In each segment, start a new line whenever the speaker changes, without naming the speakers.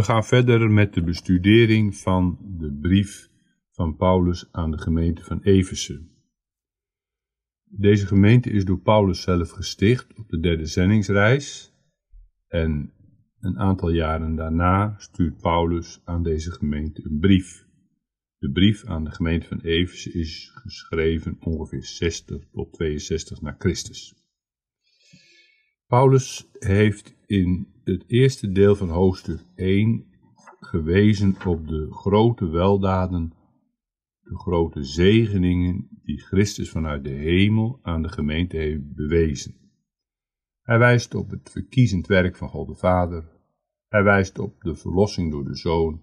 We gaan verder met de bestudering van de brief van Paulus aan de gemeente van Efeze. Deze gemeente is door Paulus zelf gesticht op de derde zendingsreis en een aantal jaren daarna stuurt Paulus aan deze gemeente een brief. De brief aan de gemeente van Efeze is geschreven ongeveer 60 tot 62 na Christus. Paulus heeft in het eerste deel van hoofdstuk 1 gewezen op de grote weldaden, de grote zegeningen die Christus vanuit de hemel aan de gemeente heeft bewezen. Hij wijst op het verkiezend werk van God de Vader, hij wijst op de verlossing door de Zoon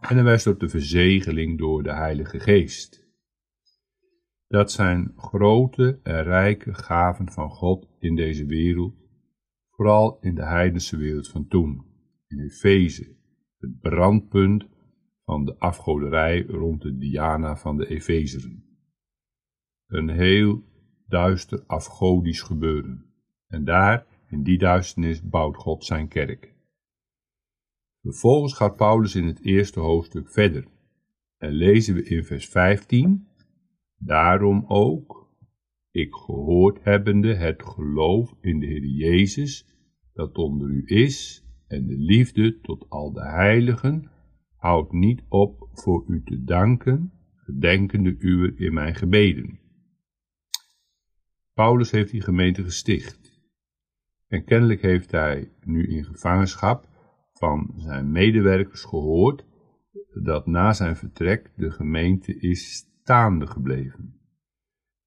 en hij wijst op de verzegeling door de Heilige Geest. Dat zijn grote en rijke gaven van God in deze wereld, vooral in de heidense wereld van toen, in Efeze, het brandpunt van de afgoderij rond de Diana van de Efezeren. Een heel duister afgodisch gebeuren. En daar, in die duisternis, bouwt God zijn kerk. Vervolgens gaat Paulus in het eerste hoofdstuk verder. En lezen we in vers 15, Daarom ook, ik gehoord hebbende het geloof in de Heer Jezus, dat onder u is, en de liefde tot al de heiligen, houdt niet op voor u te danken, gedenkende uw in mijn gebeden. Paulus heeft die gemeente gesticht. En kennelijk heeft hij nu in gevangenschap van zijn medewerkers gehoord dat na zijn vertrek de gemeente is staande gebleven.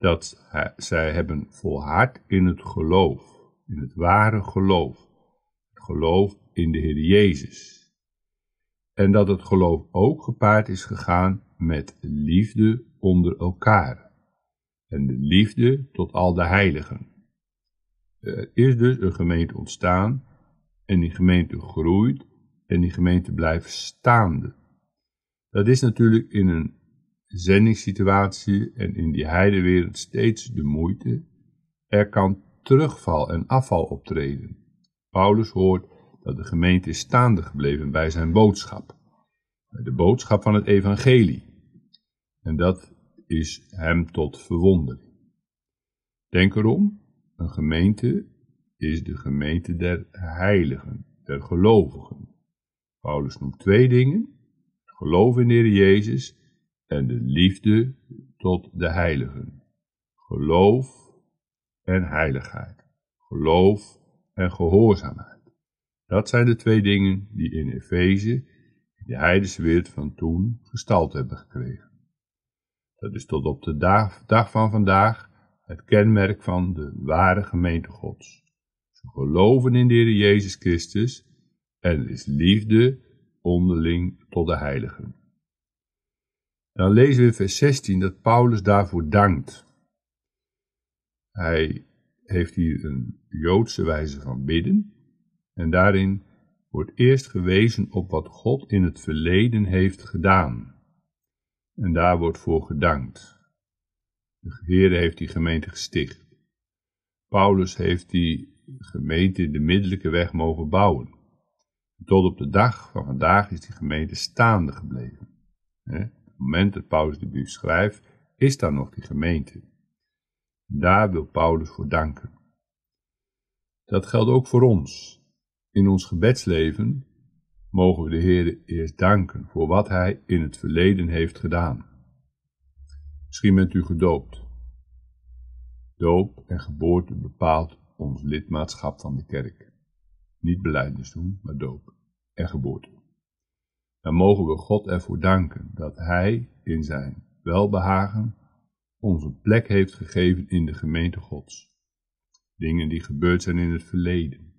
Dat zij hebben volhard in het geloof, in het ware geloof, het geloof in de Heer Jezus. En dat het geloof ook gepaard is gegaan met liefde onder elkaar. En de liefde tot al de heiligen. Er is dus een gemeente ontstaan en die gemeente groeit en die gemeente blijft staande. Dat is natuurlijk in een zendingssituatie en in die heidewereld steeds de moeite. Er kan terugval en afval optreden. Paulus hoort dat de gemeente is staande gebleven bij zijn boodschap. De boodschap van het evangelie. En dat is hem tot verwondering. Denk erom, een gemeente is de gemeente der heiligen, der gelovigen. Paulus noemt twee dingen, geloof in de Heer Jezus en de liefde tot de heiligen. Geloof en heiligheid. Geloof en gehoorzaamheid. Dat zijn de twee dingen die in Efeze, in de heidense wereld van toen, gestalte hebben gekregen. Dat is tot op de dag, van vandaag het kenmerk van de ware gemeente Gods. Ze geloven in de Heer Jezus Christus en is liefde onderling tot de heiligen. Dan lezen we in vers 16 dat Paulus daarvoor dankt. Hij heeft hier een Joodse wijze van bidden en daarin wordt eerst gewezen op wat God in het verleden heeft gedaan. En daar wordt voor gedankt. De Heer heeft die gemeente gesticht. Paulus heeft die gemeente de middelijke weg mogen bouwen. Tot op de dag van vandaag is die gemeente staande gebleven. Moment dat Paulus de brief schrijft, is daar nog die gemeente. Daar wil Paulus voor danken. Dat geldt ook voor ons. In ons gebedsleven mogen we de Heer eerst danken voor wat Hij in het verleden heeft gedaan. Misschien bent u gedoopt. Doop en geboorte bepaalt ons lidmaatschap van de kerk. Niet beleidens doen, maar doop en geboorte. Dan mogen we God ervoor danken dat Hij in zijn welbehagen ons een plek heeft gegeven in de gemeente Gods. Dingen die gebeurd zijn in het verleden.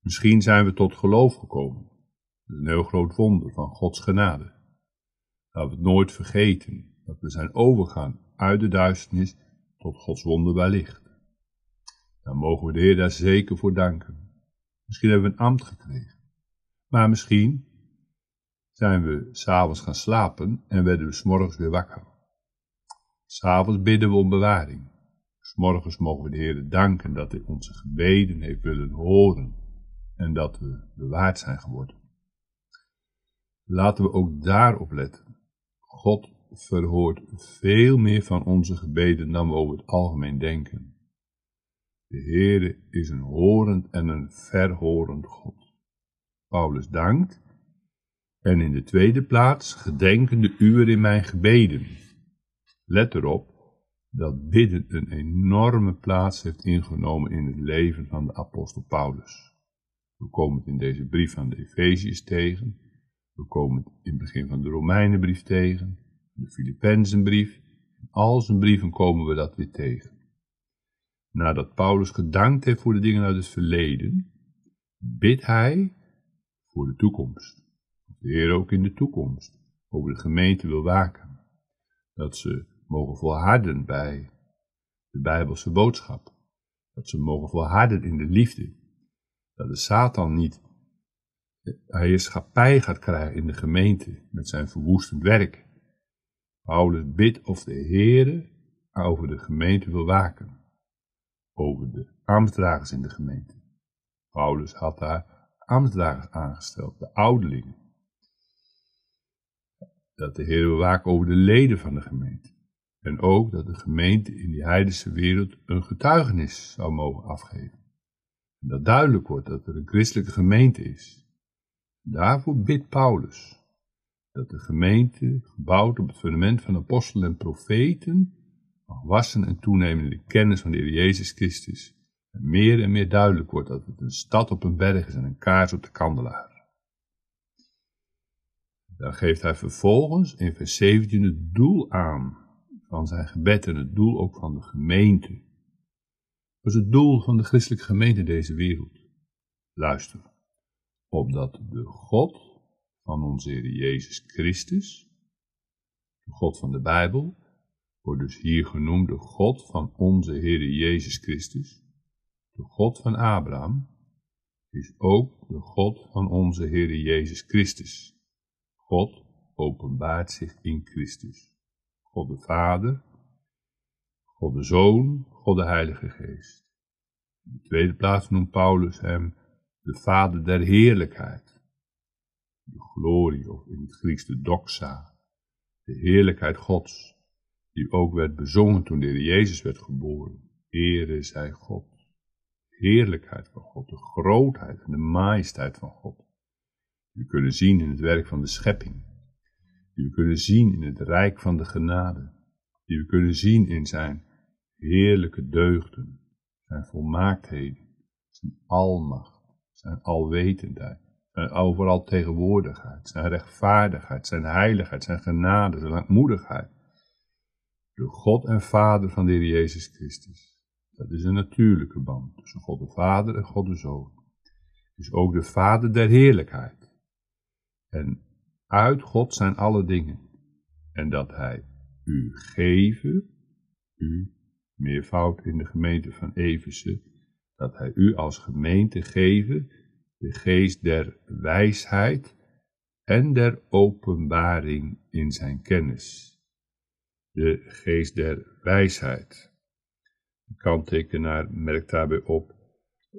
Misschien zijn we tot geloof gekomen. Een heel groot wonder van Gods genade. Dat we het nooit vergeten, dat we zijn overgaan uit de duisternis tot Gods wonderbaar licht. Dan mogen we de Heer daar zeker voor danken. Misschien hebben we een ambt gekregen. Maar misschien zijn we s'avonds gaan slapen en werden we s'morgens weer wakker. S'avonds bidden we om bewaring. S'morgens mogen we de Heer danken dat hij onze gebeden heeft willen horen en dat we bewaard zijn geworden. Laten we ook daarop letten. God verhoort veel meer van onze gebeden dan we over het algemeen denken. De Heere is een horend en een verhorend God. Paulus dankt en in de tweede plaats gedenken de uren in mijn gebeden. Let erop dat bidden een enorme plaats heeft ingenomen in het leven van de apostel Paulus. We komen het in deze brief van de Efeziërs tegen, we komen het in het begin van de Romeinenbrief tegen, de Filippenzenbrief, in al zijn brieven komen we dat weer tegen. Nadat Paulus gedankt heeft voor de dingen uit het verleden, bidt hij voor de toekomst. De Heer ook in de toekomst over de gemeente wil waken. Dat ze mogen volharden bij de Bijbelse boodschap. Dat ze mogen volharden in de liefde. Dat de Satan niet heerschappij gaat krijgen in de gemeente met zijn verwoestend werk. Paulus bidt of de Heere over de gemeente wil waken. Over de ambtsdragers in de gemeente. Paulus had daar ambtsdragers aangesteld, de ouderlingen. Dat de Heer waken over de leden van de gemeente. En ook dat de gemeente in die heidense wereld een getuigenis zou mogen afgeven. En dat duidelijk wordt dat er een christelijke gemeente is. Daarvoor bidt Paulus dat de gemeente, gebouwd op het fundament van apostelen en profeten, mag wassen en toenemen in de kennis van de Heer Jezus Christus. En meer en meer duidelijk wordt dat het een stad op een berg is en een kaars op de kandelaar. Dan geeft hij vervolgens in vers 17 het doel aan van zijn gebed en het doel ook van de gemeente. Wat is het doel van de christelijke gemeente deze wereld? Luister, opdat de God van onze Heer Jezus Christus, de God van de Bijbel, wordt dus hier genoemd de God van onze Heer Jezus Christus, de God van Abraham, is ook de God van onze Heer Jezus Christus. God openbaart zich in Christus. God de Vader, God de Zoon, God de Heilige Geest. In de tweede plaats noemt Paulus hem de Vader der Heerlijkheid. De glorie, of in het Grieks de doxa, de heerlijkheid Gods, die ook werd bezongen toen de Heer Jezus werd geboren. Ere zij God. De heerlijkheid van God, de grootheid en de majesteit van God. Die we kunnen zien in het werk van de schepping die we kunnen zien in het rijk van de genade, die we kunnen zien in zijn heerlijke deugden, zijn volmaaktheden, zijn almacht, zijn alwetendheid, zijn overal tegenwoordigheid, zijn rechtvaardigheid, zijn heiligheid, zijn genade, zijn langmoedigheid. De God en Vader van de Heer Jezus Christus. Dat is een natuurlijke band tussen God de Vader en God de Zoon. Is ook de Vader der heerlijkheid. En uit God zijn alle dingen. En dat hij u geven, u, meervoud in de gemeente van Eversen, dat hij u als gemeente geven de geest der wijsheid en der openbaring in zijn kennis. De geest der wijsheid. De kanttekenaar merkt daarbij op,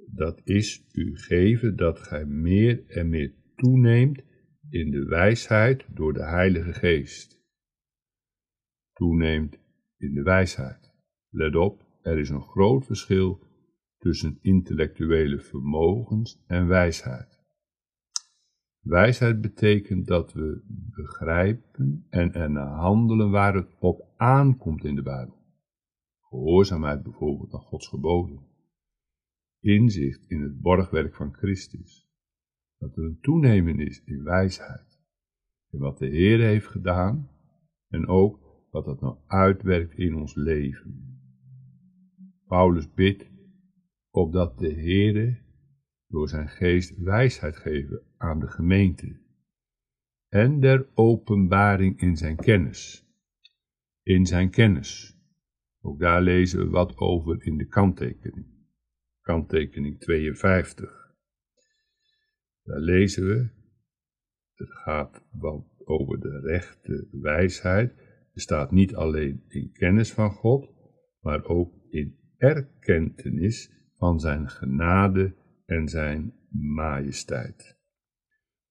dat is u geven dat gij meer en meer toeneemt in de wijsheid door de Heilige Geest. Toeneemt in de wijsheid. Let op, er is een groot verschil tussen intellectuele vermogens en wijsheid. Wijsheid betekent dat we begrijpen en er naar handelen waar het op aankomt in de Bijbel. Gehoorzaamheid bijvoorbeeld aan Gods geboden. Inzicht in het borgwerk van Christus dat er een toenemen is in wijsheid. In wat de Heer heeft gedaan en ook wat dat nou uitwerkt in ons leven. Paulus bidt opdat de Heere door zijn geest wijsheid geven aan de gemeente en der openbaring in zijn kennis. In zijn kennis. Ook daar lezen we wat over in de kanttekening. Kanttekening 52. Daar lezen we, het gaat wel over de rechte wijsheid. Er staat niet alleen in kennis van God, maar ook in erkentenis van zijn genade en zijn majesteit.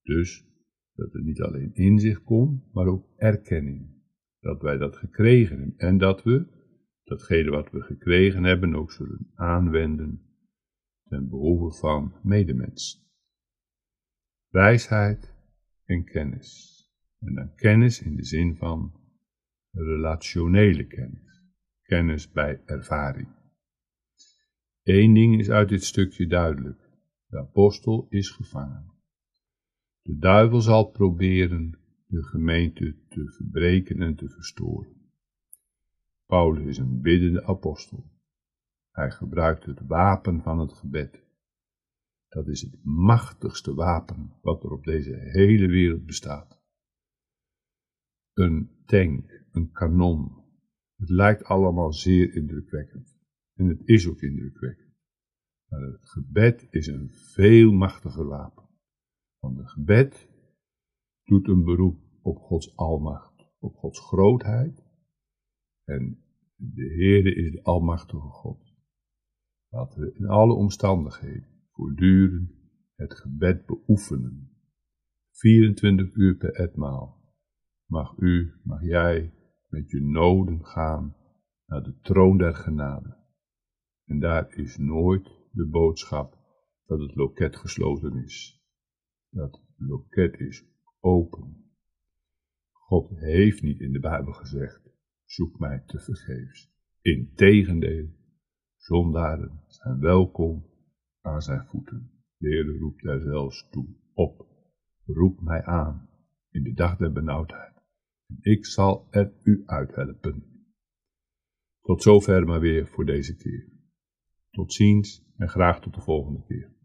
Dus Dat het niet alleen inzicht komt, maar ook erkenning. Dat wij dat gekregen hebben en dat we datgene wat we gekregen hebben ook zullen aanwenden ten behoeve van medemens. Wijsheid en kennis. En dan kennis in de zin van relationele kennis. Kennis bij ervaring. Eén ding is uit dit stukje duidelijk. De apostel is gevangen. De duivel zal proberen de gemeente te verbreken en te verstoren. Paulus is een biddende apostel. Hij gebruikt het wapen van het gebed. Dat is het machtigste wapen wat er op deze hele wereld bestaat. Een tank, een kanon. Het lijkt allemaal zeer indrukwekkend. En het is ook indrukwekkend. Maar het gebed is een veel machtiger wapen. Want het gebed doet een beroep op Gods almacht, op Gods grootheid. En de Heere is de almachtige God. Laten we in alle omstandigheden voortdurend het gebed beoefenen. 24 uur per etmaal mag u, mag jij met je noden gaan naar de troon der genade. En daar is nooit de boodschap dat het loket gesloten is. Dat loket is open. God heeft niet in de Bijbel gezegd, zoek mij te vergeefs. Integendeel, zondaren zijn welkom aan zijn voeten. De Heer roept daar zelfs toe op. Roep mij aan in de dag der benauwdheid. En ik zal er u uithelpen. Tot zover maar weer voor deze keer. Tot ziens en graag tot de volgende keer.